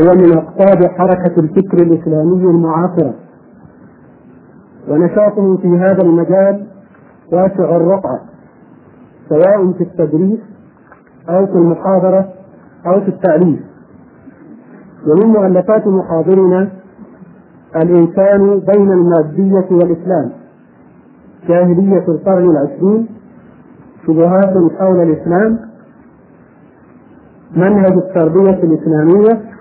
هو من أقطاب حركة الفكر الإسلامي المعاصرة. ونشاطه في هذا المجال واسع الرقعة سواء في التدريس أو في المحاضرة أو في التأليف ومن مؤلفات محاضرنا الإنسان بين المادية والإسلام جاهلية القرن العشرين شبهات حول الإسلام منهج التربية الإسلامية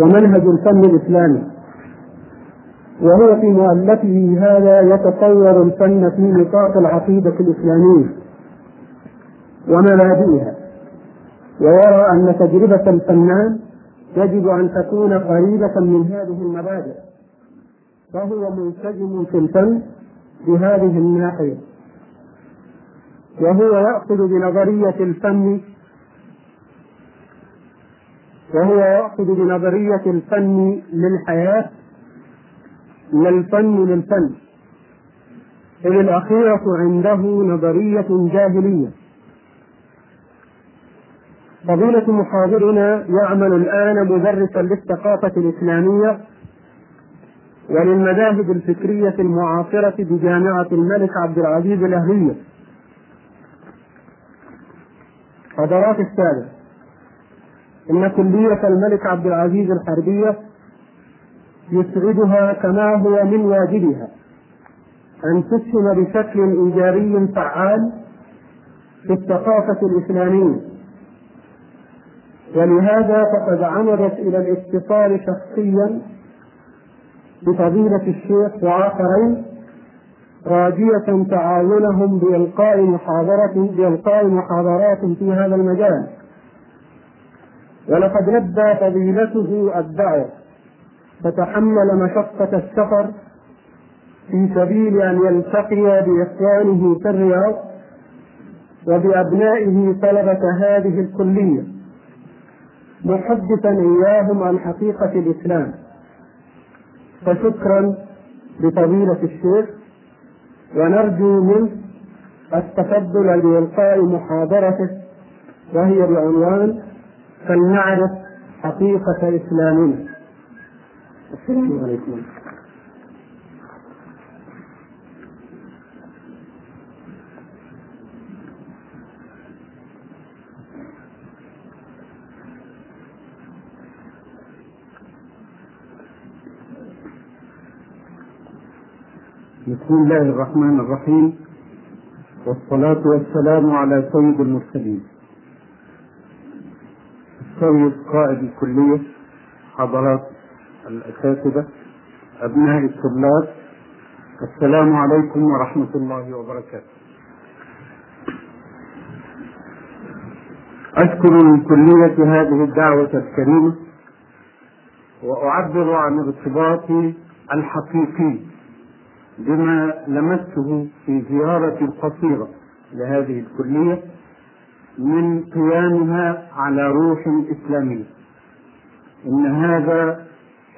ومنهج الفن الإسلامي. وهو في مؤلفه هذا يتصور الفن في نطاق العقيدة الإسلامية ومبادئها. ويرى أن تجربة الفنان يجب أن تكون قريبة من هذه المبادئ فهو منسجم في الفن بهذه الناحية. وهو يأخذ بنظرية الفن وهو يأخذ بنظرية الفن للحياة للفن للفن. إذ الأخيرة عنده نظرية جاهلية. فضيلة محاضرنا يعمل الآن مدرسا للثقافة الإسلامية وللمذاهب الفكرية المعاصرة بجامعة الملك عبد العزيز الأهلية. حضرات السادة إن كلية الملك عبد العزيز الحربية يسعدها كما هو من واجبها أن تسهم بشكل إيجابي فعال في الثقافة الإسلامية. ولهذا فقد عمدت إلى الاتصال شخصيا بفضيلة الشيخ وآخرين راجية تعاونهم بإلقاء محاضرة بإلقاء محاضرات في هذا المجال. ولقد لبى فضيلته الدعوة فتحمل مشقة السفر في سبيل أن يلتقي بإخوانه في الرياض وبأبنائه طلبة هذه الكلية محدثا إياهم عن حقيقة الإسلام. فشكرا لفضيلة الشيخ ونرجو منه التفضل بإلقاء محاضرته وهي بعنوان فلنعرف حقيقة إسلامنا. السلام عليكم. بسم الله الرحمن الرحيم. والصلاة والسلام على سيد المرسلين. السيد قائد الكلية حضرات الأساتذة أبناء الطلاب. السلام عليكم ورحمة الله وبركاته. أشكر من كلية هذه الدعوة الكريمة وأعبر عن ارتباطي الحقيقي بما لمسته في زيارتي القصيرة لهذه الكلية. من قيامها على روح إسلامية. إن هذا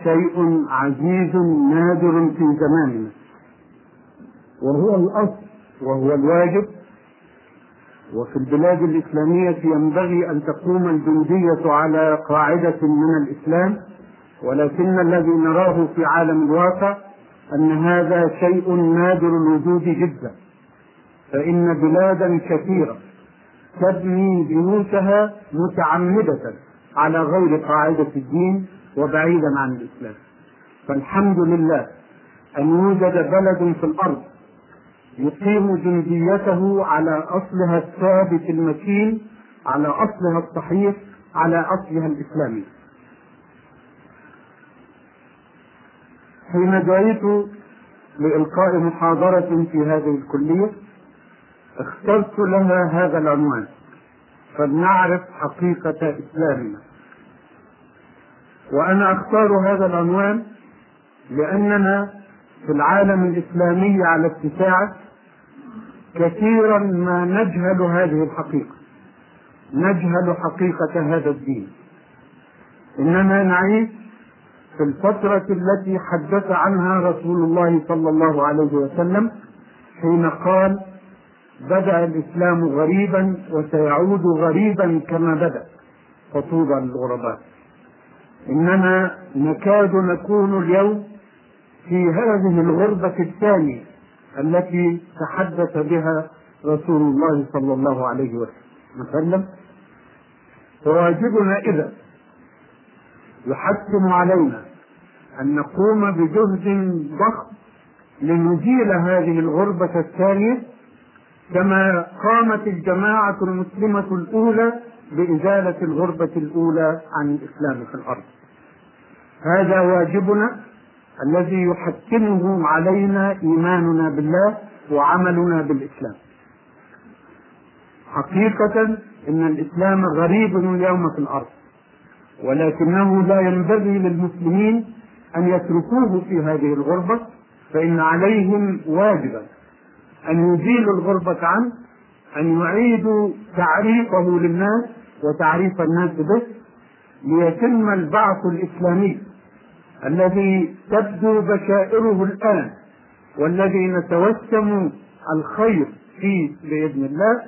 شيء عزيز نادر في زماننا. وهو الأصل وهو الواجب. وفي البلاد الإسلامية ينبغي أن تقوم الجندية على قاعدة من الإسلام. ولكن الذي نراه في عالم الواقع أن هذا شيء نادر الوجود جدا. فإن بلادا كثيرة تبني بيوتها متعمدة على غير قاعدة الدين وبعيدا عن الإسلام. فالحمد لله أن يوجد بلد في الأرض يقيم جنديته على أصلها الثابت المتين على أصلها الصحيح على أصلها الإسلامي. حين دعيت لإلقاء محاضرة في هذه الكلية اخترت لها هذا العنوان. فلنعرف حقيقة إسلامنا. وأنا أختار هذا العنوان لأننا في العالم الإسلامي على اتساعه كثيرا ما نجهل هذه الحقيقة. نجهل حقيقة هذا الدين. إننا نعيش في الفترة التي حدث عنها رسول الله صلى الله عليه وسلم حين قال بدأ الإسلام غريبا وسيعود غريبا كما بدأ. فطوبى للغرباء إننا نكاد نكون اليوم في هذه الغربة الثانية التي تحدث بها رسول الله صلى الله عليه وسلم. فواجبنا إذا يحتم علينا أن نقوم بجهد ضخم لنزيل هذه الغربة الثانية كما قامت الجماعة المسلمة الأولى بإزالة الغربة الأولى عن الإسلام في الأرض. هذا واجبنا الذي يحتمه علينا إيماننا بالله وعملنا بالإسلام. حقيقة إن الإسلام غريب اليوم في الأرض ولكنه لا ينبغي للمسلمين أن يتركوه في هذه الغربة فإن عليهم واجبا. أن يزيلوا الغربة عنه أن يعيدوا تعريفه للناس وتعريف الناس به ليتم البعث الإسلامي الذي تبدو بشائره الآن والذي نتوسم الخير فيه بإذن الله.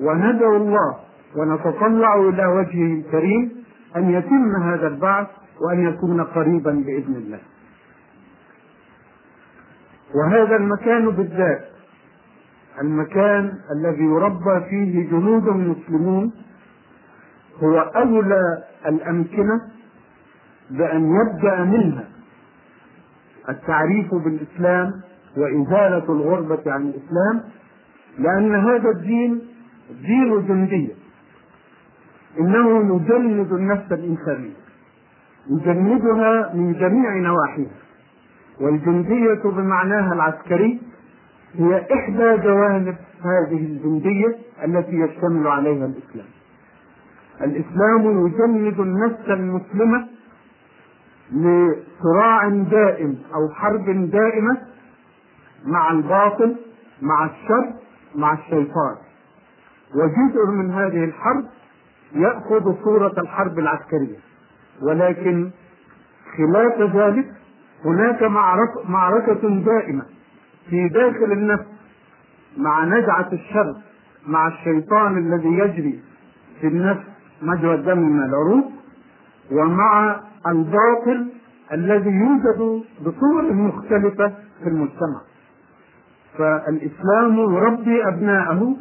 وندعو الله ونتطلع إلى وجهه الكريم أن يتم هذا البعث وأن يكون قريبا بإذن الله. وهذا المكان بالذات المكان الذي يربى فيه جنود مسلمون هو أولى الأمكنة بأن يبدأ منها التعريف بالإسلام وإزالة الغربة عن الإسلام لأن هذا الدين دين جندية إنه يجند النفس الإنسانية. يجندها من جميع نواحيها. والجندية بمعناها العسكري هي إحدى جوانب هذه الجندية التي يشتمل عليها الإسلام. الإسلام يجند النفس المسلمة لصراع دائم أو حرب دائمة مع الباطل مع الشر مع الشيطان. وجزء من هذه الحرب يأخذ صورة الحرب العسكرية. ولكن خلاف ذلك هناك معركة دائمة في داخل النفس مع نزعة الشر مع الشيطان الذي يجري في النفس مجرى الدم من العروق ومع الباطل الذي يوجد بصور مختلفة في المجتمع. فالإسلام يربي أبناءه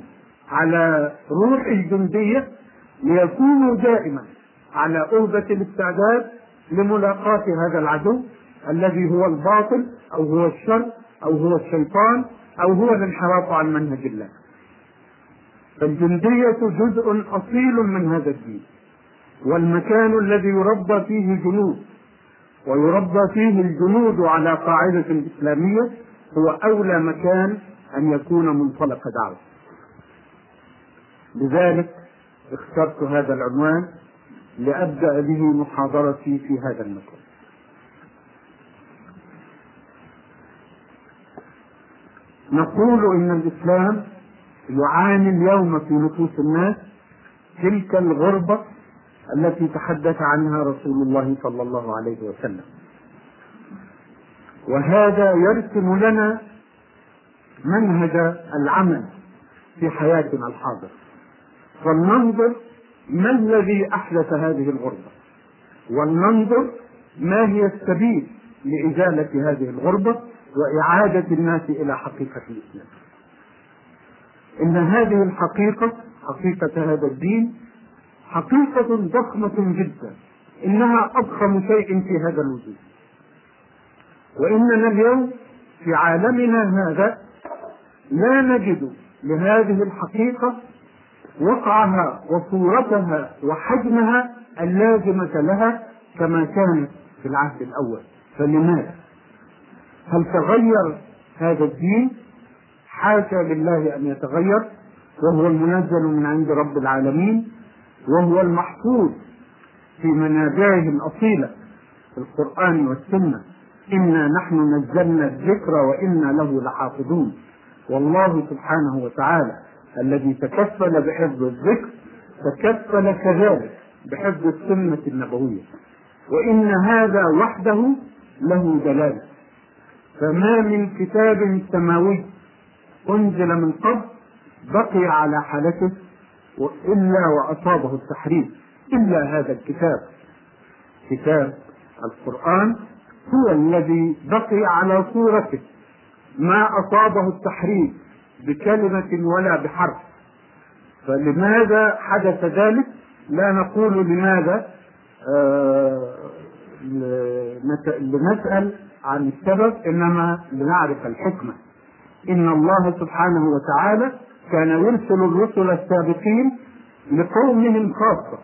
على روح الجندية ليكونوا دائما على أهبة الاستعداد لملاقاة هذا العدو الذي هو الباطل أو هو الشر أو هو الشيطان أو هو الانحراف عن منهج الله. فالجندية جزء أصيل من هذا الدين. والمكان الذي يربى فيه جنود. ويربى فيه الجنود على قاعدة إسلامية هو أولى مكان أن يكون منطلق دعوة. لذلك اخترت هذا العنوان لأبدأ به محاضرتي في هذا المكان. نقول إن الإسلام يعاني اليوم في نفوس الناس تلك الغربة التي تحدث عنها رسول الله صلى الله عليه وسلم. وهذا يرسم لنا منهج العمل في حياتنا الحاضرة فلننظر ما الذي أحدث هذه الغربة ولننظر ما هي السبيل لإزالة هذه الغربة وإعادة الناس إلى حقيقة الإسلام. إن هذه الحقيقة حقيقة هذا الدين حقيقة ضخمة جدا. إنها أضخم شيء في هذا الوجود. وإننا اليوم في عالمنا هذا لا نجد لهذه الحقيقة وقعها وصورتها وحجمها اللازمة لها كما كانت في العهد الأول. فلماذا؟ هل تغير هذا الدين؟ حاشا لله أن يتغير وهو المنزل من عند رب العالمين وهو المحفوظ في منابعه الأصيلة في القرآن والسنة. إنا نحن نزلنا الذكر وإنا له لحافظون. والله سبحانه وتعالى الذي تكفل بحفظ الذكر تكفل كذلك بحفظ السنة النبوية. وإن هذا وحده له دلالة. فما من كتاب سماوي أنزل من قبل بقي على حالته إلا وأصابه التحريف إلا هذا الكتاب. كتاب القرآن هو الذي بقي على صورته. ما أصابه التحريف بكلمة ولا بحرف. فلماذا حدث ذلك؟ لا نقول لماذا آه لنسأل عن السبب إنما لنعرف الحكمة. إن الله سبحانه وتعالى كان يرسل الرسل السابقين لقومهم خاصة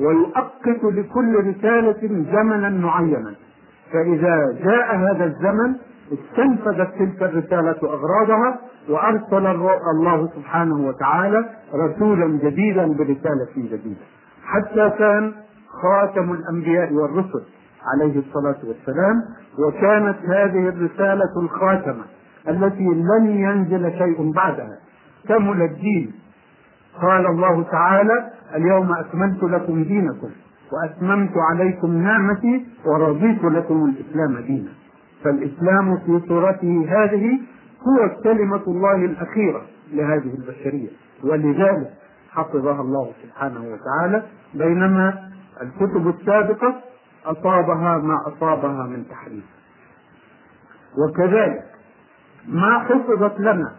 ويؤقت لكل رسالة زمنا معينا. فإذا جاء هذا الزمن استنفذت تلك الرسالة أغراضها وأرسل الله سبحانه وتعالى رسولا جديدا برسالة جديدة. حتى كان خاتم الأنبياء والرسل. عليه الصلاة والسلام وكانت هذه الرسالة الخاتمة التي لن ينزل شيء بعدها. كمل الدين. قال الله تعالى اليوم أكملت لكم دينكم وأتممت عليكم نعمتي ورضيت لكم الإسلام دينا. فالإسلام في صورته هذه هو كلمة الله الأخيرة لهذه البشرية. ولذلك حفظها الله سبحانه وتعالى بينما الكتب السابقة أصابها ما أصابها من تحريف. وكذلك ما حفظت لنا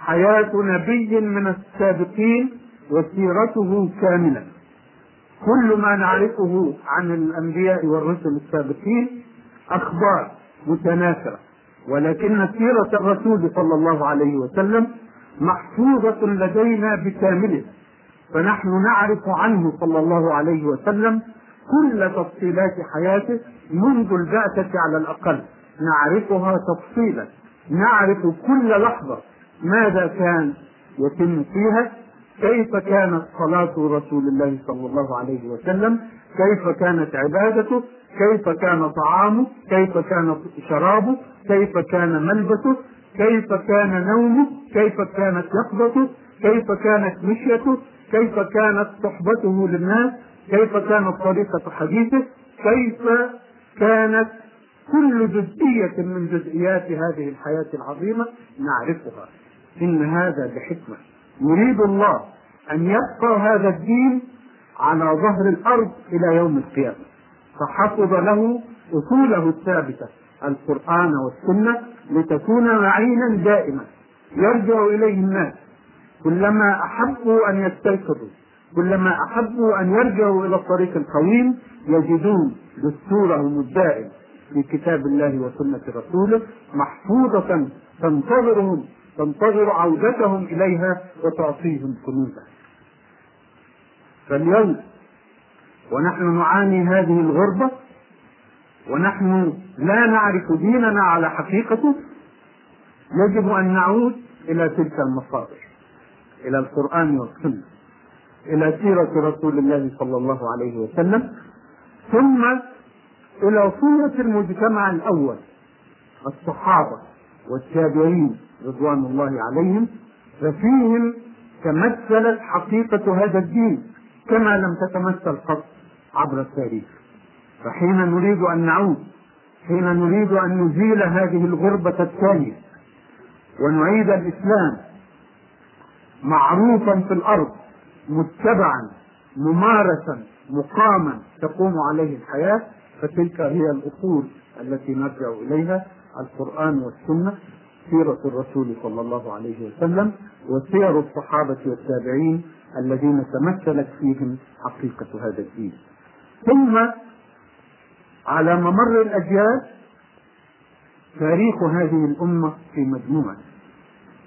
حياة نبي من السابقين وسيرته كاملة. كل ما نعرفه عن الأنبياء والرسل السابقين أخبار متناثرة. ولكن سيرة الرسول صلى الله عليه وسلم محفوظة لدينا بكامله فنحن نعرف عنه صلى الله عليه وسلم كل تفصيلات حياته منذ البعثة على الأقل. نعرفها تفصيلا. نعرف كل لحظة ماذا كان يتم فيها. كيف كانت صلاة رسول الله صلى الله عليه وسلم. كيف كانت عبادته. كيف كان طعامه. كيف كان شرابه. كيف كان ملبسه. كيف كان نومه. كيف كانت يقظته كيف كانت مشيته. كيف كانت صحبته للناس. كيف كانت طريقة حديثه؟ كيف كانت كل جزئية من جزئيات هذه الحياة العظيمة نعرفها. إن هذا بحكمة. يريد الله أن يبقى هذا الدين على ظهر الأرض إلى يوم القيامة. فحفظ له أصوله الثابتة القرآن والسنة لتكون معينا دائما. يرجع إليه الناس. كلما أحبوا أن يستيقظوا. كلما أحبوا أن يرجعوا إلى الطريق القويم يجدون دستورهم الدائم في كتاب الله وسنة رسوله محفوظة تنتظرهم تنتظر عودتهم إليها وتعطيهم كنوزا فاليوم ونحن نعاني هذه الغربة ونحن لا نعرف ديننا على حقيقته يجب أن نعود إلى تلك المصادر إلى القرآن والسنة. إلى سيرة رسول الله صلى الله عليه وسلم ثم إلى صورة المجتمع الأول الصحابة والتابعين رضوان الله عليهم ففيهم تمثلت حقيقة هذا الدين كما لم تتمثل قط عبر التاريخ. فحين نريد أن نعود حين نريد أن نزيل هذه الغربة الثانية ونعيد الإسلام معروفا في الأرض متبعا ممارسا مقاما تقوم عليه الحياة. فتلك هي الأصول التي نرجع إليها القرآن والسنة سيرة الرسول صلى الله عليه وسلم وسير الصحابة والتابعين الذين تمثلت فيهم حقيقة هذا الدين. ثم على ممر الأجيال تاريخ هذه الأمة في مجموعة.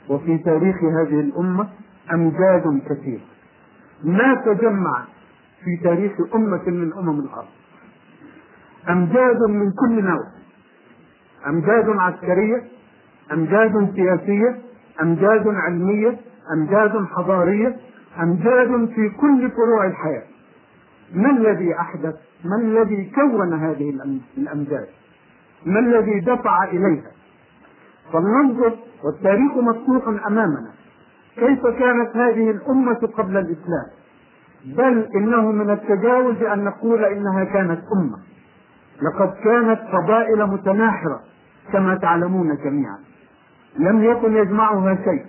وفي تاريخ هذه الأمة أمجاد كثيرة ما تجمع في تاريخ أمة من أمم الأرض. أمجاد من كل نوع. أمجاد عسكرية أمجاد سياسية أمجاد علمية أمجاد حضارية أمجاد في كل فروع الحياة. ما الذي أحدث؟ ما الذي كون هذه الأمجاد؟ ما الذي دفع إليها؟ فلننظر والتاريخ مفتوح أمامنا. كيف كانت هذه الأمة قبل الإسلام؟ بل إنه من التجاوز أن نقول إنها كانت أمة. لقد كانت قبائل متناحرة كما تعلمون جميعا. لم يكن يجمعها شيء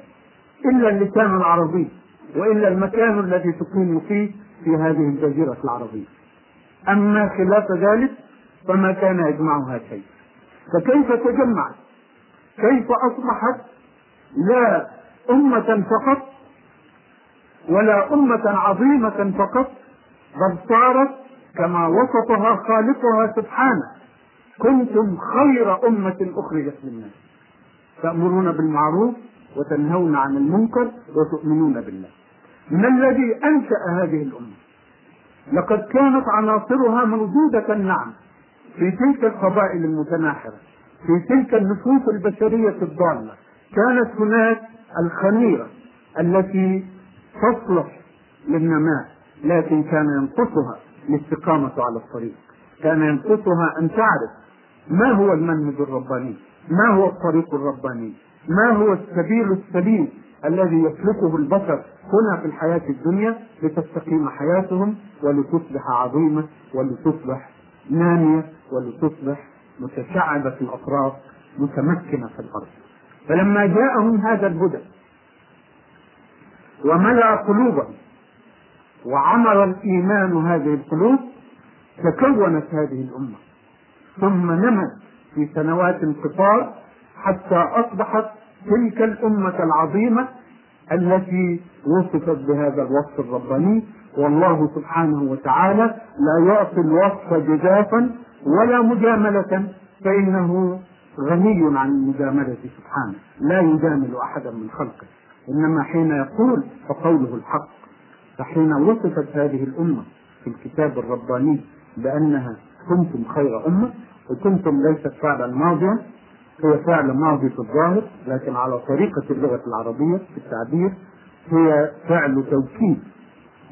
إلا اللسان العربي وإلا المكان الذي تقيم فيه في هذه الجزيرة العربية. أما خلاف ذلك فما كان يجمعها شيء. فكيف تجمعت؟ كيف أصبحت؟ لا أمة فقط ولا أمة عظيمة فقط بل صارت كما وصفها خالقها سبحانه. كنتم خير أمة أخرجت للناس. تأمرون بالمعروف وتنهون عن المنكر وتؤمنون بالله. ما الذي أنشأ هذه الأمة؟ لقد كانت عناصرها موجودة نعم في تلك القبائل المتناحرة في تلك النفوس البشرية الضالة. كانت هناك الخميرة التي تصلح للنماء لكن كان ينقصها الاستقامة على الطريق. كان ينقصها أن تعرف ما هو المنهج الرباني ما هو الطريق الرباني ما هو السبيل السليم الذي يسلكه البشر هنا في الحياة الدنيا لتستقيم حياتهم ولتصبح عظيمة ولتصبح نامية ولتصبح متشعبة في الأطراف متمكنة في الأرض. فلما جاءهم هذا الهدى وملأ قلوبهم وعمر الإيمان هذه القلوب تكونت هذه الأمة. ثم نمت في سنوات قصار حتى أصبحت تلك الأمة العظيمة التي وصفت بهذا الوصف الرباني. والله سبحانه وتعالى لا يعطي الوصف جزافا ولا مجاملة فإنه غني عن المجاملة سبحانه. لا يجامل أحدا من خلقه. إنما حين يقول فقوله الحق فحين وصفت هذه الأمة في الكتاب الرباني بأنها كنتم خير أمة وكنتم ليست فعلا ماضيا هي فعل ماضي في الظاهر لكن على طريقة اللغة العربية في التعبير هي فعل توكيد.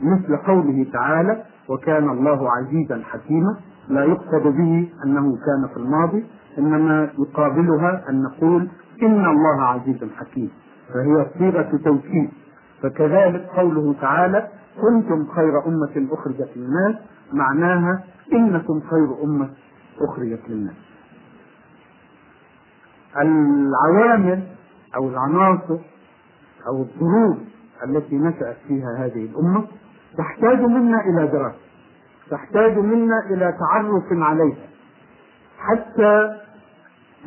مثل قوله تعالى وكان الله عزيزا حكيما لا يقصد به أنه كان في الماضي إنما يقابلها أن نقول إن الله عزيز حكيم فهي صيغة توكيد. فكذلك قوله تعالى كنتم خير أمة أخرجت للناس معناها إنكم خير أمة أخرجت للناس. العوامل أو العناصر أو الظروف التي نشأت فيها هذه الأمة تحتاج منا إلى دراسة تحتاج منا إلى تعرف عليها. حتى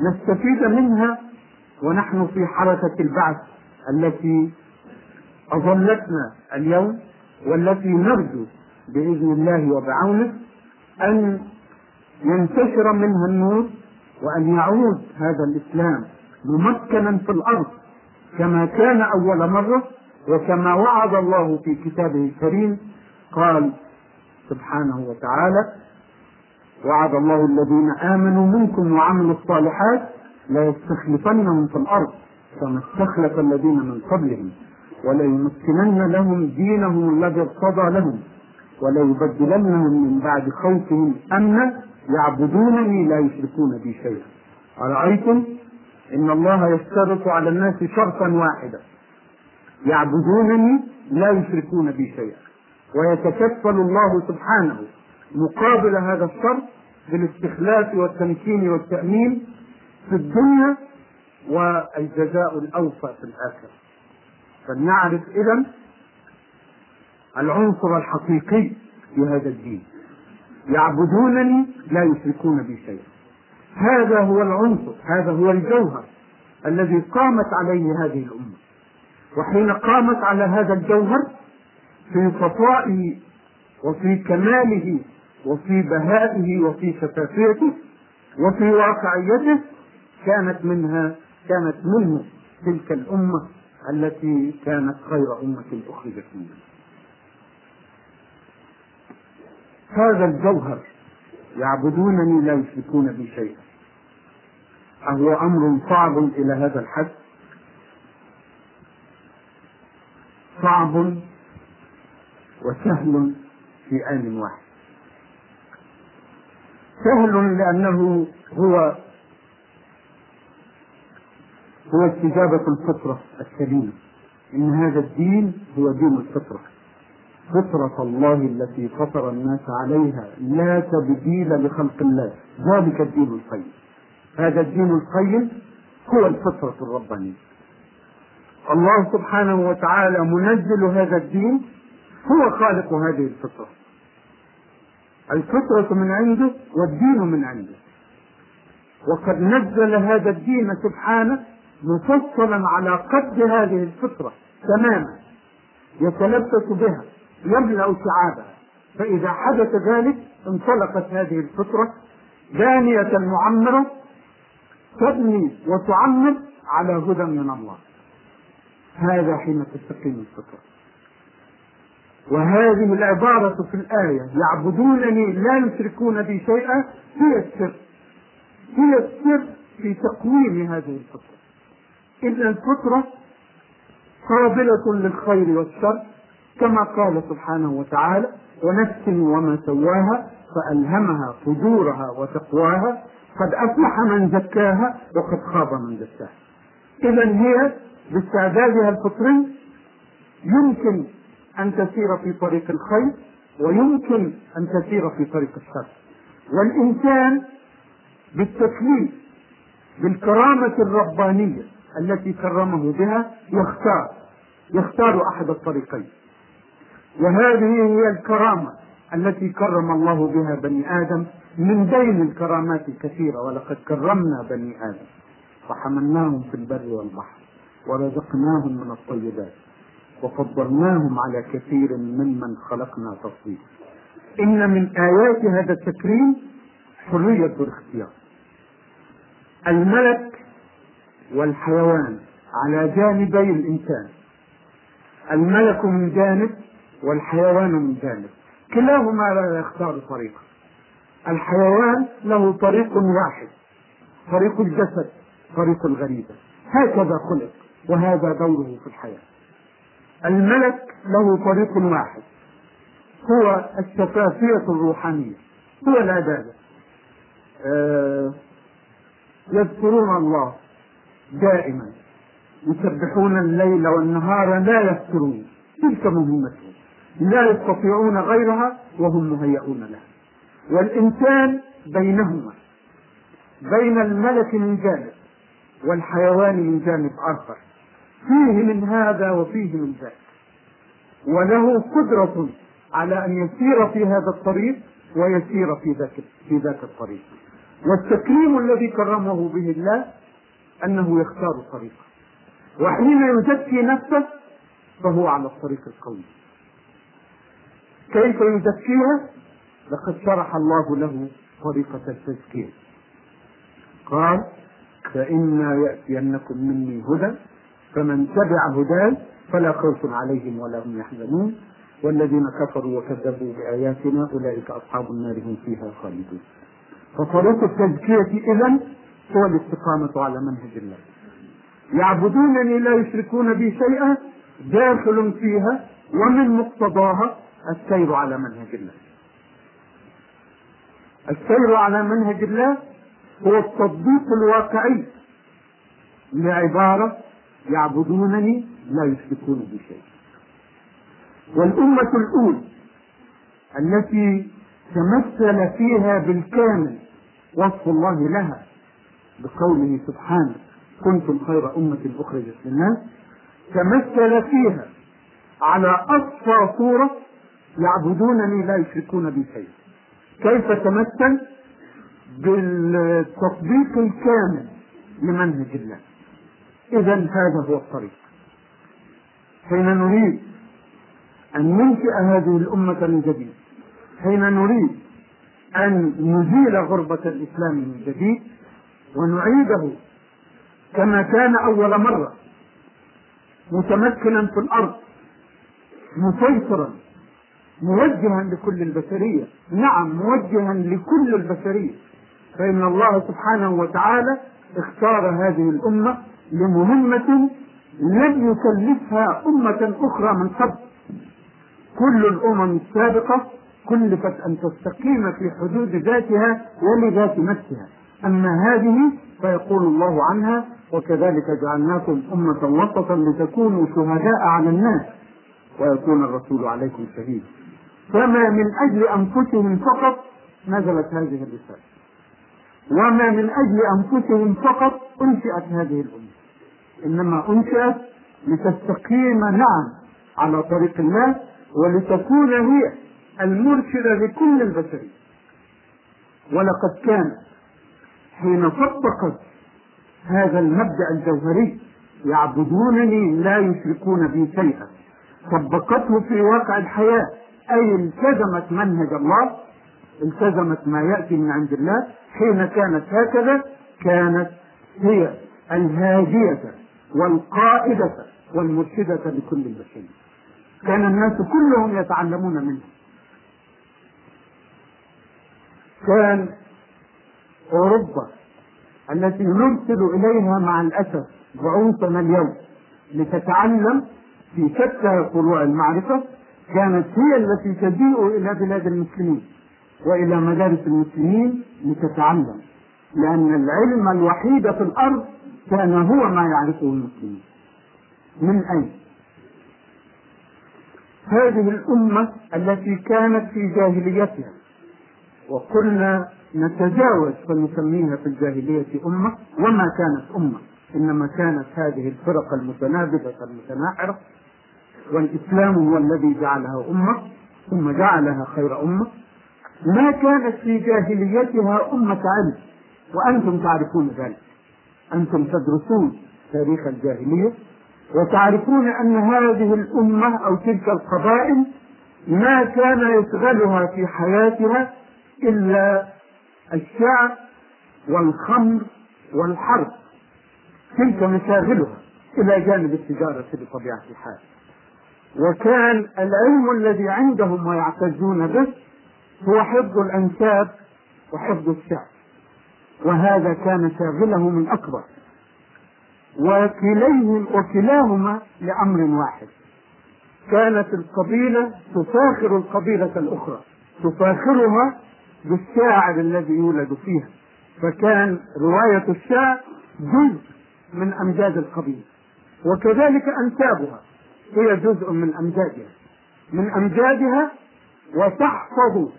نستفيد منها ونحن في حركة البعث التي أظلتنا اليوم والتي نرجو بإذن الله وبعونه أن ينتشر منها النور وأن يعود هذا الإسلام ممكنا في الأرض كما كان أول مرة وكما وعد الله في كتابه الكريم. قال سبحانه وتعالى وعد الله الذين آمنوا منكم وعملوا الصالحات لا يستخلفنهم في الأرض كما استخلف الذين من قبلهم وليمكنن لهم دينهم الذي ارتضى لهم وليبدلنهم من بعد خوفهم أمنا يعبدونني لا يشركون بي شيئا. أرأيتم؟ إن الله يشترط على الناس شرطا واحدا. يعبدونني لا يشركون بي شيئا. ويتكفل الله سبحانه مقابل هذا الشرط بالاستخلاف والتمكين والتأمين في الدنيا والجزاء الأوفى في الآخرة. فلنعرف إذا العنصر الحقيقي في هذا الدين. يعبدونني لا يشركون بي شيئا. هذا هو العنصر هذا هو الجوهر الذي قامت عليه هذه الأمة. وحين قامت على هذا الجوهر في صفائه وفي كماله وفي بهائه وفي شفافيته وفي واقعيته كانت منها كانت منه تلك الأمة التي كانت خير أمة أخرجت منها. هذا الجوهر يعبدونني لا يشركون بي شيئا. أهو أمر صعب إلى هذا الحد. صعب وسهل في آن واحد. سهل لأنه هو هو استجابة الفطرة السليمة. إن هذا الدين هو دين الفطرة. فطرة الله التي فطر الناس عليها لا تبديل لخلق الله. ذلك الدين القيم. هذا الدين القيم هو الفطرة الربانية. الله سبحانه وتعالى منزل هذا الدين. هو خالق هذه الفطرة. الفطرة من عنده والدين من عنده. وقد نزل هذا الدين سبحانه مفصلا على قد هذه الفطرة تماما يتلبس بها يملأ شعابها. فإذا حدث ذلك انطلقت هذه الفطرة دانية معمرة تبني وتعمر على هدى من الله. هذا حين تستقيم الفطرة. وهذه العبارة في الآية. يعبدونني لا يشركون بي شيئا. هي السر. هي السر في تقويم هذه الفطرة. إن الفطرة قابلة للخير والشر كما قال سبحانه وتعالى ونفس وما سواها فألهمها فجورها وتقواها قد أفلح من زكاها وقد خاب من دساها إذا هي باستعدادها الفطري يمكن أن تسير في طريق الخير ويمكن أن تسير في طريق الشر. والإنسان بالتكليف بالكرامة الربانية التي كرمه بها يختار يختار أحد الطريقين. وهذه هي الكرامة التي كرم الله بها بني آدم من بين الكرامات الكثيرة ولقد كرمنا بني آدم. وحملناهم في البر والبحر ورزقناهم من الطيبات. وفضلناهم على كثير ممن خلقنا تفضيلا إن من آيات هذا التكريم حرية الاختيار. الملك والحيوان على جانبي الإنسان. الملك من جانب والحيوان من جانب. كلاهما لا يختار طريقا. الحيوان له طريق واحد طريق الجسد طريق الغريزة هكذا خلق وهذا دوره في الحياة. الملك له طريق واحد. هو الشفافية الروحانية. هو العبادة آه يذكرون الله دائما. يسبحون الليل والنهار لا يفترون. تلك مهمتهم. لا يستطيعون غيرها وهم مهيئون لها. والإنسان بينهما. بين الملك من جانب والحيوان من جانب آخر. فيه من هذا وفيه من ذاك. وله قدرة على أن يسير في هذا الطريق ويسير في ذاك في ذاك الطريق. والتكريم الذي كرمه به الله أنه يختار طريقه. وحين يزكي نفسه فهو على الطريق القوي. كيف يزكيها؟ لقد شرح الله له طريقة التزكية. قال فإما يأتينكم مني هدى فمن تبع هداي فلا خوف عليهم ولا هم يحزنون. والذين كفروا وكذبوا بآياتنا أولئك أصحاب النار هم فيها خالدون. فطريق التزكية إذا هو الاستقامة على منهج الله. يعبدونني لا يشركون بي شيئا داخل فيها ومن مقتضاها السير على منهج الله. السير على منهج الله هو التطبيق الواقعي لعبارة يعبدونني لا يشركون بي شيئا. والأمة الأولى التي تمثل فيها بالكامل وصف الله لها بقوله سبحانه كنتم خير أمة أخرجت للناس. تمثل فيها على أصفى صورة يعبدونني لا يشركون بي شيئا. كيف تمثل؟ بالتطبيق الكامل لمنهج الله. إذا هذا هو الطريق حين نريد أن ننشئ هذه الأمة من جديد حين نريد أن نزيل غربة الإسلام من جديد ونعيده كما كان أول مرة متمكنا في الأرض مسيطرا موجها لكل البشرية. نعم موجها لكل البشرية. فإن الله سبحانه وتعالى اختار هذه الأمة لمهمة لم يكلفها أمة أخرى من قبل. كل الأمم السابقة كلفت أن تستقيم في حدود ذاتها ولذات نفسها. أما هذه فيقول الله عنها وكذلك جعلناكم أمة وسطا لتكونوا شهداء على الناس. ويكون الرسول عليكم شهيدا فما من أجل أنفسهم فقط نزلت هذه الرسالة. وما من أجل أنفسهم فقط أنشئت هذه الأمة. إنما أنشئت لتستقيم نعم على طريق الله ولتكون هي المرشدة لكل البشرية. ولقد كان حين طبقت هذا المبدأ الجوهري يعبدونني لا يشركون بي شيئا. طبقته في واقع الحياة أي التزمت منهج الله التزمت ما يأتي من عند الله حين كانت هكذا كانت هي الهادية. والقائدة والمرشدة لكل البشرية كان الناس كلهم يتعلمون منه. كان أوروبا التي نرسل إليها مع الأسف بعوثنا اليوم لتتعلم في شتى فروع المعرفة كانت هي التي تجيء إلى بلاد المسلمين وإلى مدارس المسلمين لتتعلم لأن العلم الوحيد في الأرض كان هو ما يعرفه المسلمين. من أين؟ هذه الأمة التي كانت في جاهليتها. وقلنا نتجاوز فنسميها في الجاهلية أمة وما كانت أمة. إنما كانت هذه الفرق المتنابذة المتناحرة والإسلام هو الذي جعلها أمة ثم جعلها خير أمة. ما كانت في جاهليتها أمة علم وأنتم تعرفون ذلك. أنتم تدرسون تاريخ الجاهلية وتعرفون أن هذه الأمة أو تلك القبائل ما كان يشغلها في حياتها إلا الشعر والخمر والحرب. تلك مشاغلها إلى جانب التجارة بطبيعة الحال. وكان العلم الذي عندهم ويعتزون به هو حفظ الأنساب وحفظ الشعر. وهذا كان شاغله من أكبر. وكليهم وكلاهما لأمر واحد. كانت القبيلة تفاخر القبيلة الأخرى. تفاخرها بالشاعر الذي يولد فيها. فكان رواية الشعر جزء من أمجاد القبيلة. وكذلك أنسابها. هي جزء من أمجادها. من أمجادها وتحفظ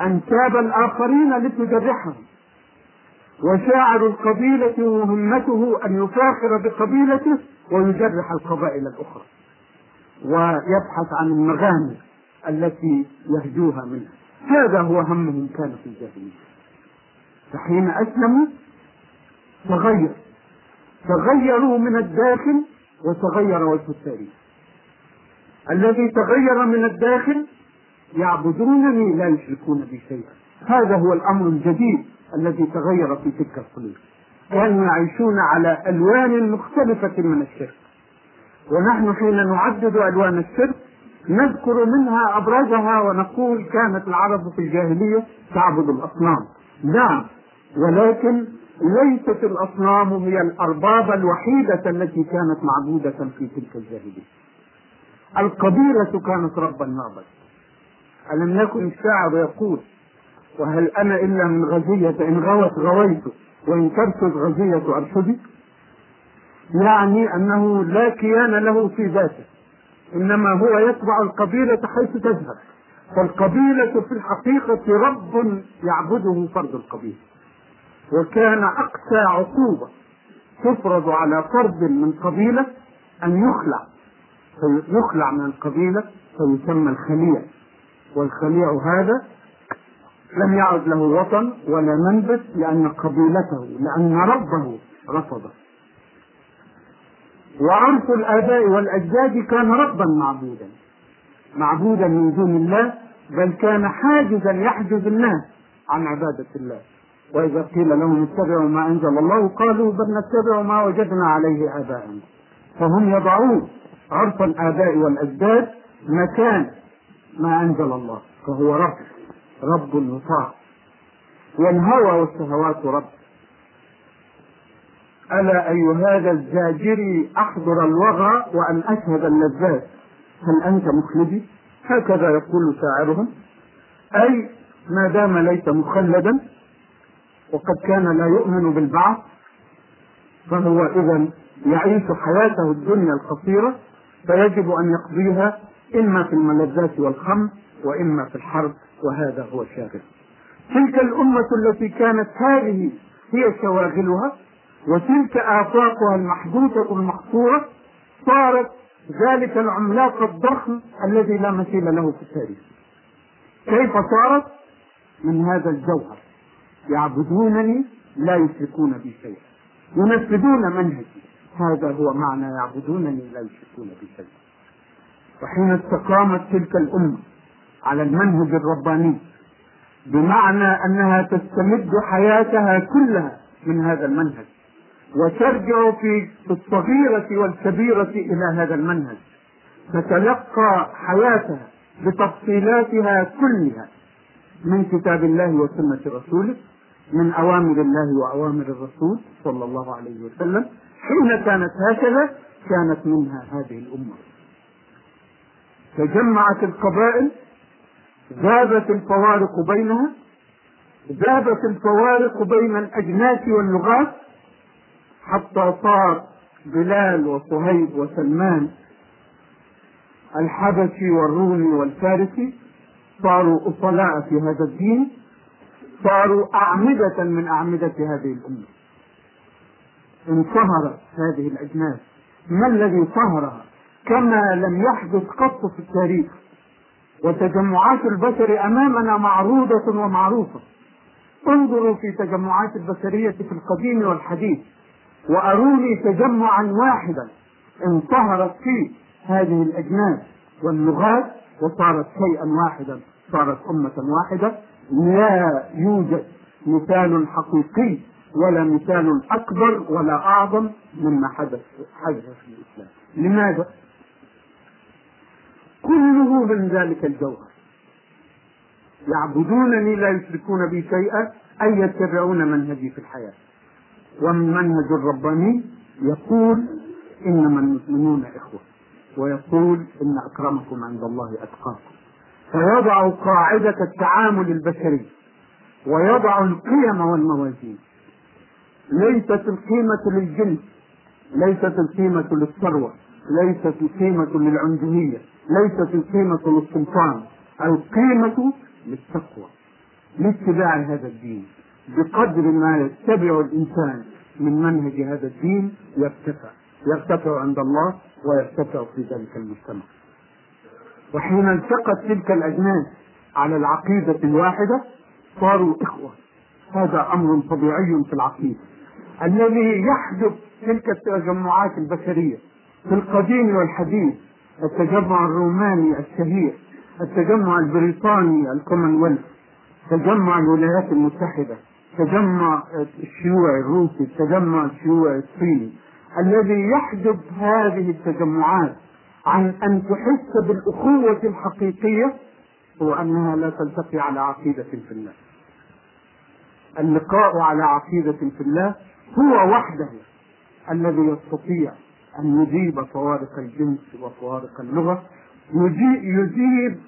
أنساب الآخرين لتجرحهم. وشاعر القبيلة مهمته أن يفاخر بقبيلته ويجرح القبائل الأخرى. ويبحث عن المغاني التي يهجوها منها. هذا هو همهم كان في الجاهلية. فحين أسلموا تغير. تغيروا من الداخل وتغير وجه التاريخ. الذي تغير من الداخل يعبدونني لا يشركون بي شيئا. هذا هو الأمر الجديد الذي تغير في تلك القلوب كانوا يعيشون على ألوان مختلفة من الشرك. ونحن حين نعدد ألوان الشرك نذكر منها أبرزها ونقول كانت العرب في الجاهلية تعبد الأصنام. نعم ولكن ليست الأصنام هي الأرباب الوحيدة التي كانت معبودة في تلك الجاهلية. القبيلة كانت رب المعبد. ألم يكن الشاعر يقول وهل أنا إلا من غزية إن غوت غويت وإن ترشد غزية ارشدي يعني أنه لا كيان له في ذاته إنما هو يتبع القبيلة حيث تذهب فالقبيلة في الحقيقة رب يعبده فرد القبيلة وكان أقسى عقوبة تفرض على فرد من قبيلة أن يخلع يخلع من القبيلة فيسمى الخليع والخليع هذا لم يعد له وطن ولا منبت لأن قبيلته لأن ربه رفضه. وعرف الآباء والأجداد كان ربا معبودا. معبودا من دون الله بل كان حاجزا يحجز الناس عن عبادة الله. وإذا قيل لهم اتبعوا ما أنزل الله قالوا بل نتبع ما وجدنا عليه آباءنا. فهم يضعون عرف الآباء والأجداد مكان ما أنزل الله فهو رب رب يطاع. والهوى والشهوات رب. ألا أي هذا الزاجري أحضر الوغى وأن أشهد اللذات؟ هل أنت مخلدي؟ هكذا يقول شاعرهم. أي ما دام ليس مخلدا وقد كان لا يؤمن بالبعث فهو إذا يعيش حياته الدنيا القصيرة فيجب أن يقضيها إما في الملذات والخمر وإما في الحرب وهذا هو الشاغل تلك الأمة التي كانت هذه هي شواغلها وتلك آفاقها المحدودة المحصورة صارت ذلك العملاق الضخم الذي لا مثيل له في التاريخ. كيف صارت؟ من هذا الجوهر. يعبدونني لا يشركون بي شيئا. ينفذون منهجي. هذا هو معنى يعبدونني لا يشركون بي شيئا. وحين استقامت تلك الأمة على المنهج الرباني بمعنى أنها تستمد حياتها كلها من هذا المنهج وترجع في الصغيرة والكبيرة إلى هذا المنهج تتلقى حياتها بتفصيلاتها كلها من كتاب الله وسنة رسوله من أوامر الله وأوامر الرسول صلى الله عليه وسلم حين كانت هكذا كانت منها هذه الأمة. تجمعت القبائل ذابت الفوارق بينها ذابت الفوارق بين الأجناس واللغات حتى صار بلال وصهيب وسلمان الحبشي والرومي والفارسي صاروا أصلاء في هذا الدين صاروا أعمدة من أعمدة هذه الأمة. انصهرت هذه الأجناس. ما الذي صهرها؟ كما لم يحدث قط في التاريخ. وتجمعات البشر أمامنا معروضة ومعروفة. انظروا في تجمعات البشرية في القديم والحديث وأروني تجمعا واحدا انصهرت فيه هذه الأجناس واللغات وصارت شيئا واحدا صارت أمة واحدة. لا يوجد مثال حقيقي ولا مثال أكبر ولا أعظم مما حدث حدث في الإسلام. لماذا؟ كله من ذلك الجوهر. يعبدونني لا يشركون بي شيئا أي يتبعون منهجي في الحياة. والمنهج الرباني يقول إنما المؤمنون إخوة ويقول إن أكرمكم عند الله أتقاكم. فيضع قاعدة التعامل البشري ويضع القيم والموازين. ليست القيمة للجنس ليست القيمة للثروة ليست القيمة للعنجهية. ليست القيمة للسلطان القيمة للتقوى لاتباع هذا الدين. بقدر ما يتبع الإنسان من منهج هذا الدين يرتفع يرتفع عند الله ويرتفع في ذلك المجتمع. وحين التقت تلك الأجناس على العقيدة الواحدة صاروا إخوة. هذا أمر طبيعي في العقيدة. الذي يحدث تلك التجمعات البشرية في القديم والحديث التجمع الروماني الشهير التجمع البريطاني الكومنولث تجمع الولايات المتحدة تجمع الشيوعي الروسي التجمع الشيوعي الصيني الذي يحجب هذه التجمعات عن أن تحس بالأخوة الحقيقية هو أنها لا تلتقي على عقيدة في الله. اللقاء على عقيدة في الله هو وحده الذي يستطيع أن يجيب فوارق الجنس وفوارق اللغة يجيب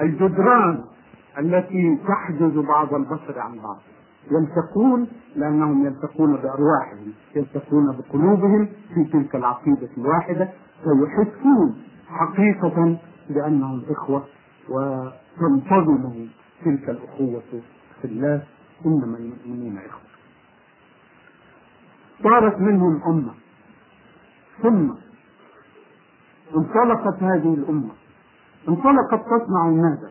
الجدران التي تحجز بعض البشر عن بعض. يلتقون لأنهم يلتقون بأرواحهم يلتقون بقلوبهم في تلك العقيدة الواحدة ويحسون حقيقة بأنهم إخوة وتنتظم تلك الأخوة في الله إنما المؤمنون إخوة. صارت منهم أمة. ثم انطلقت هذه الأمة. انطلقت تصنع ماذا؟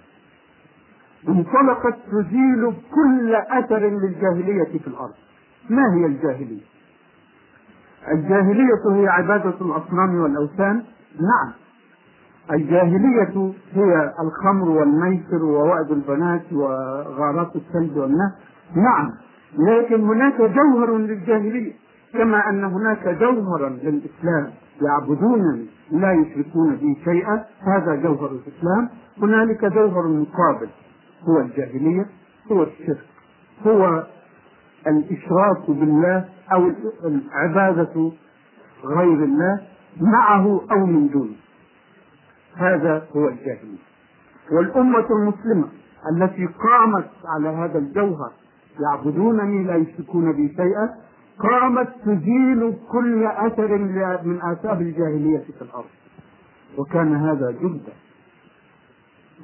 انطلقت تزيل كل أثر للجاهلية في الأرض. ما هي الجاهلية؟ الجاهلية هي عبادة الأصنام والأوثان؟ نعم. الجاهلية هي الخمر والميسر ووأد البنات وغارات الثلج والنهر نعم. لكن هناك جوهر للجاهلية. كما أن هناك جوهرا للإسلام يعبدونني لا يشركون بي شيئا هذا جوهر الإسلام. هنالك جوهر مقابل هو الجاهلية هو الشرك هو الإشراك بالله أو عبادة غير الله معه أو من دونه. هذا هو الجاهلية. والأمة المسلمة التي قامت على هذا الجوهر يعبدونني لا يشركون بي شيئا قامت تزيل كل أثر من آثار الجاهلية في الأرض. وكان هذا جدا.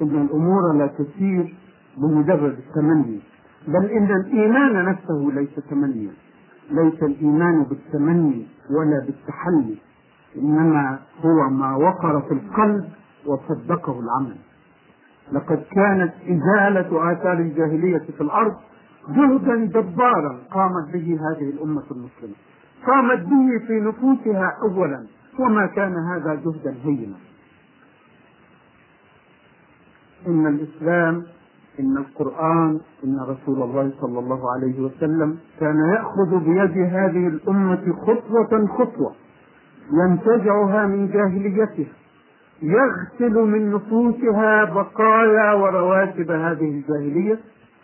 إن الأمور لا تسير بمجرد التمني. بل إن الإيمان نفسه ليس تمنيا. ليس الإيمان بالتمني ولا بالتحلي. إنما هو ما وقر في القلب وصدقه العمل. لقد كانت إزالة آثار الجاهلية في الأرض جهدا جبارا قامت به هذه الأمة المسلمة. قامت به في نفوسها أولا وما كان هذا جهدا هينا. إن الإسلام إن القرآن إن رسول الله صلى الله عليه وسلم كان يأخذ بيد هذه الأمة خطوة خطوة ينتزعها من جاهليتها يغسل من نفوسها بقايا ورواتب هذه الجاهلية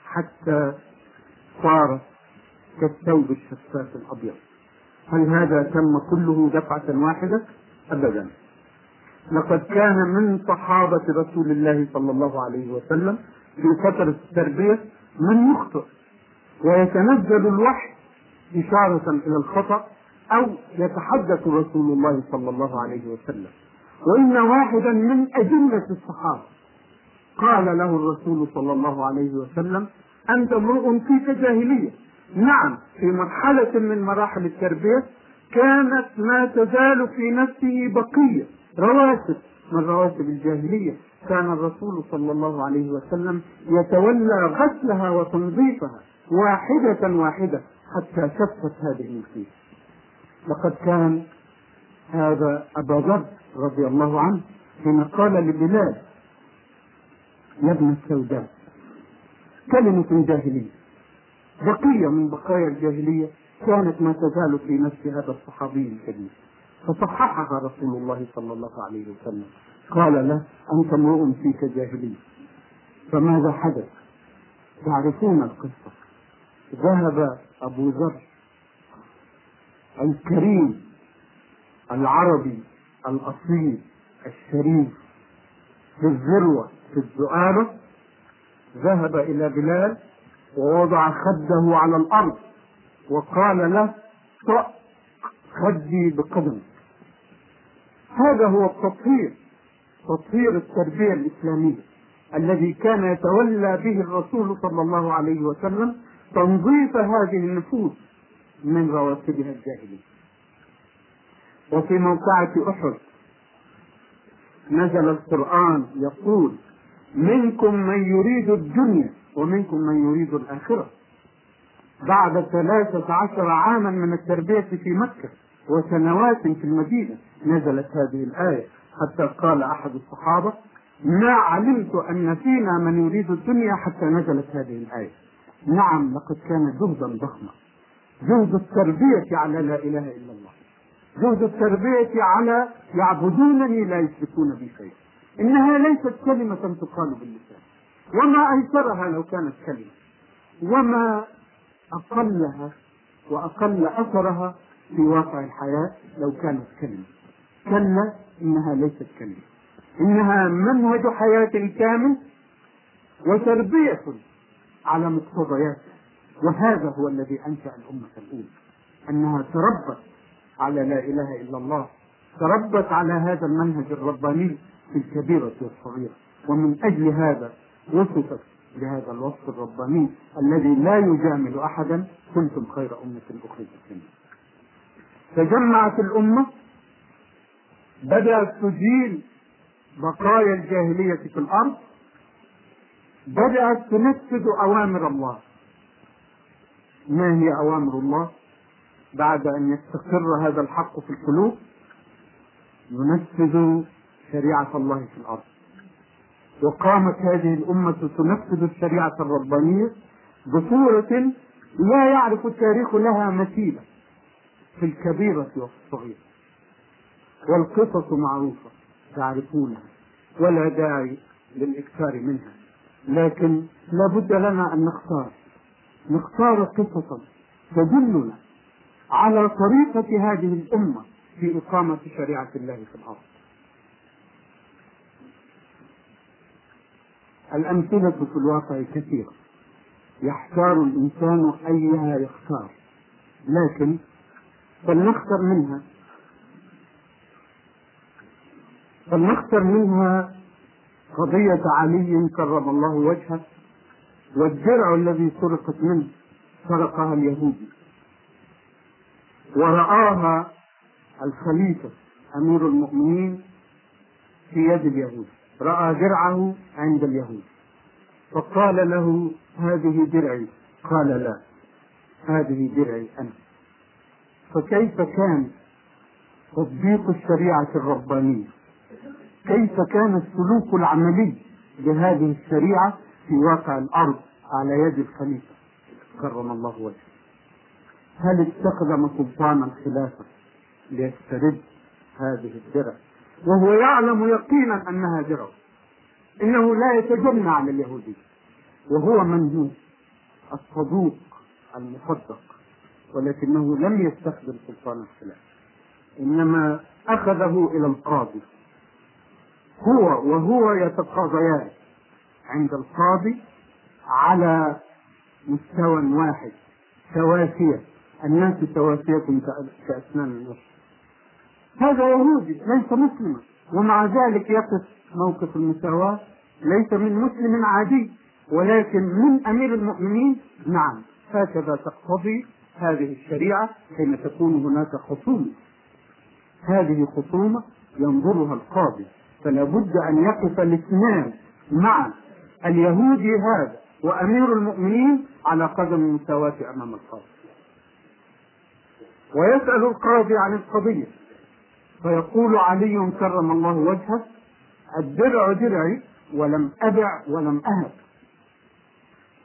حتى صارت كالثوب الشفاف الأبيض. هل هذا تم كله دفعة واحدة؟ أبدا. لقد كان من صحابة رسول الله صلى الله عليه وسلم في فترة التربية من يخطئ ويتنزل الوحي إشارة إلى الخطأ أو يتحدث رسول الله صلى الله عليه وسلم. وإن واحدا من أجلة الصحابة قال له الرسول صلى الله عليه وسلم أنت امرؤ فيك جاهلية. نعم في مرحلة من مراحل التربية كانت ما تزال في نفسه بقية. رواسب من رواسب الجاهلية؟ كان الرسول صلى الله عليه وسلم يتولى غسلها وتنظيفها واحدة واحدة حتى شفت هذه النفوس لقد كان هذا أبا ذر رضي الله عنه حين قال لبلال يا ابن السوداء كلمة جاهلية. بقية من بقايا الجاهلية كانت ما تزال في نفس هذا الصحابي الكبير فصححها رسول الله صلى الله عليه وسلم. قال له أنت امرؤ فيك جاهلية. فماذا حدث؟ تعرفون القصة. ذهب أبو ذر الكريم العربي الأصيل الشريف في الذروة في الذؤابة ذهب إلى بلال ووضع خده على الأرض وقال له طأ خدي بقدمك هذا هو التطهير تطهير التربية الإسلامية الذي كان يتولى به الرسول صلى الله عليه وسلم تنظيف هذه النفوس من رواتبها الجاهلية. وفي موقعة أحد نزل القرآن يقول منكم من يريد الدنيا ومنكم من يريد الآخرة. بعد ثلاثة عشر عاما من التربية في مكة وسنوات في المدينة نزلت هذه الآية. حتى قال أحد الصحابة ما علمت أن فينا من يريد الدنيا حتى نزلت هذه الآية. نعم لقد كان جهدا ضخما. جهد التربية على لا إله إلا الله. جهد التربية على يعبدونني لا يشركون بي شيئا. إنها ليست كلمة تقال باللسان. وما أيسرها لو كانت كلمة. وما أقلها وأقل أثرها في واقع الحياة لو كانت كلمة. كلا إنها ليست كلمة. إنها منهج حياة كامل وتربية على مقتضياته وهذا هو الذي أنشأ الأمة الأولى. أنها تربت على لا إله إلا الله. تربت على هذا المنهج الرباني. في الكبيرة والصغيرة. ومن أجل هذا وصفت بهذا الوصف الرباني الذي لا يجامل أحدا كنتم خير أمة أخرجت تجمعت الأمة بدأت تزيل بقايا الجاهلية في الأرض بدأت تنفذ أوامر الله. ما هي أوامر الله؟ بعد أن يستقر هذا الحق في القلوب ننفذ شريعة الله في الأرض. وقامت هذه الأمة تنفذ الشريعة الربانية بصورة لا يعرف التاريخ لها مثيلة في الكبيرة والصغيرة. والقصص معروفة تعرفونها ولا داعي للإكثار منها. لكن لابد لنا أن نختار نختار قصصا تدلنا على طريقة هذه الأمة في إقامة شريعة الله في الأرض. الأمثلة في الواقع كثيرة يحتار الإنسان أيها يختار. لكن فلنختر منها. فلنختر منها قضية علي كرم الله وجهه والدرع الذي سرقت منه سرقها اليهودي ورآها الخليفة أمير المؤمنين في يد اليهود. رأى درعه عند اليهود. فقال له هذه درعي. قال لا هذه درعي أنا. فكيف كان تطبيق الشريعة الربانية؟ كيف كان السلوك العملي بهذه الشريعة في واقع الأرض على يد الخليفة؟ كرم الله وجهه. هل استخدم سلطان الخلافة ليسترد هذه الدرع؟ وهو يعلم يقينا أنها درع إنه لا يتجنى على اليهودي وهو من هو الصدوق المصدق ولكنه لم يستخدم سلطان الخلافة إنما أخذه إلى القاضي. هو وهو يتقاضيان عند القاضي على مستوى واحد سواسية الناس سواسية كأسنان النصر. هذا يهودي ليس مسلما. ومع ذلك يقف موقف المساواة. ليس من مسلم عادي ولكن من أمير المؤمنين. نعم هكذا تقتضي هذه الشريعة حين تكون هناك خصومة. هذه خصومة ينظرها القاضي. فلا بد أن يقف الاثنان معا اليهودي هذا وأمير المؤمنين على قدم المساواة أمام القاضي. ويسأل القاضي عن القضية. فيقول علي كرم الله وجهه الدرع درعي ولم أبع ولم أهب.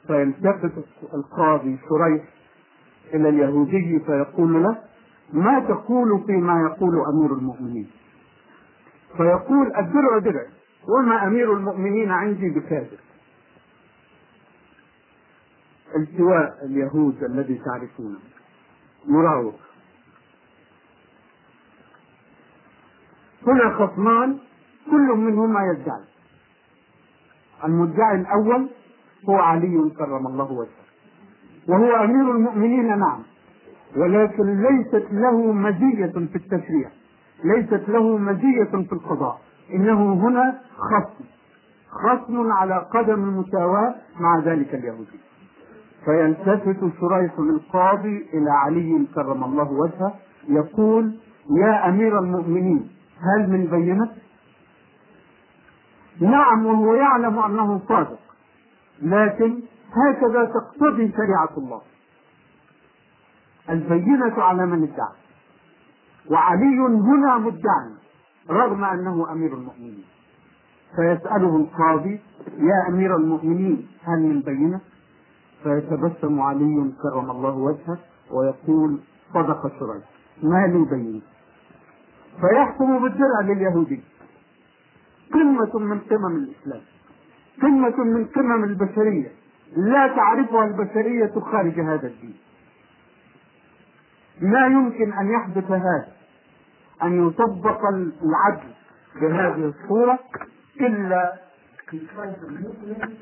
فيلتفت القاضي شريح إلى اليهودي فيقول له ما تقول فيما يقول أمير المؤمنين؟ فيقول الدرع درع وما أمير المؤمنين عندي بكاذب. التواء اليهود الذي تعرفونه. مراوغ هنا خصمان كل منهما يدعي. المدعي الأول هو علي كرم الله وجهه. وهو أمير المؤمنين نعم. ولكن ليست له مزية في التشريع. ليست له مزية في القضاء. إنه هنا خصم. خصم على قدم المساواة مع ذلك اليهودي. فيلتفت شريح القاضي إلى علي كرم الله وجهه يقول يا أمير المؤمنين هل من بينة؟ نعم وهو يعلم أنه صادق. لكن هكذا تقتضي شريعة الله. البينة على من ادعى. وعلي هنا مدعي رغم أنه أمير المؤمنين. فيسأله القاضي يا أمير المؤمنين هل من بينة؟ فيتبسم علي كرم الله وجهه ويقول صدق شريح ما لي بينة؟ فيحكم بالدرع لليهودي. قمة من قمم الإسلام. قمة من قمم البشرية. لا تعرفها البشرية خارج هذا الدين. لا يمكن أن يحدث هذا أن يطبق العدل بهذه الصورة إلا في قلب المسلم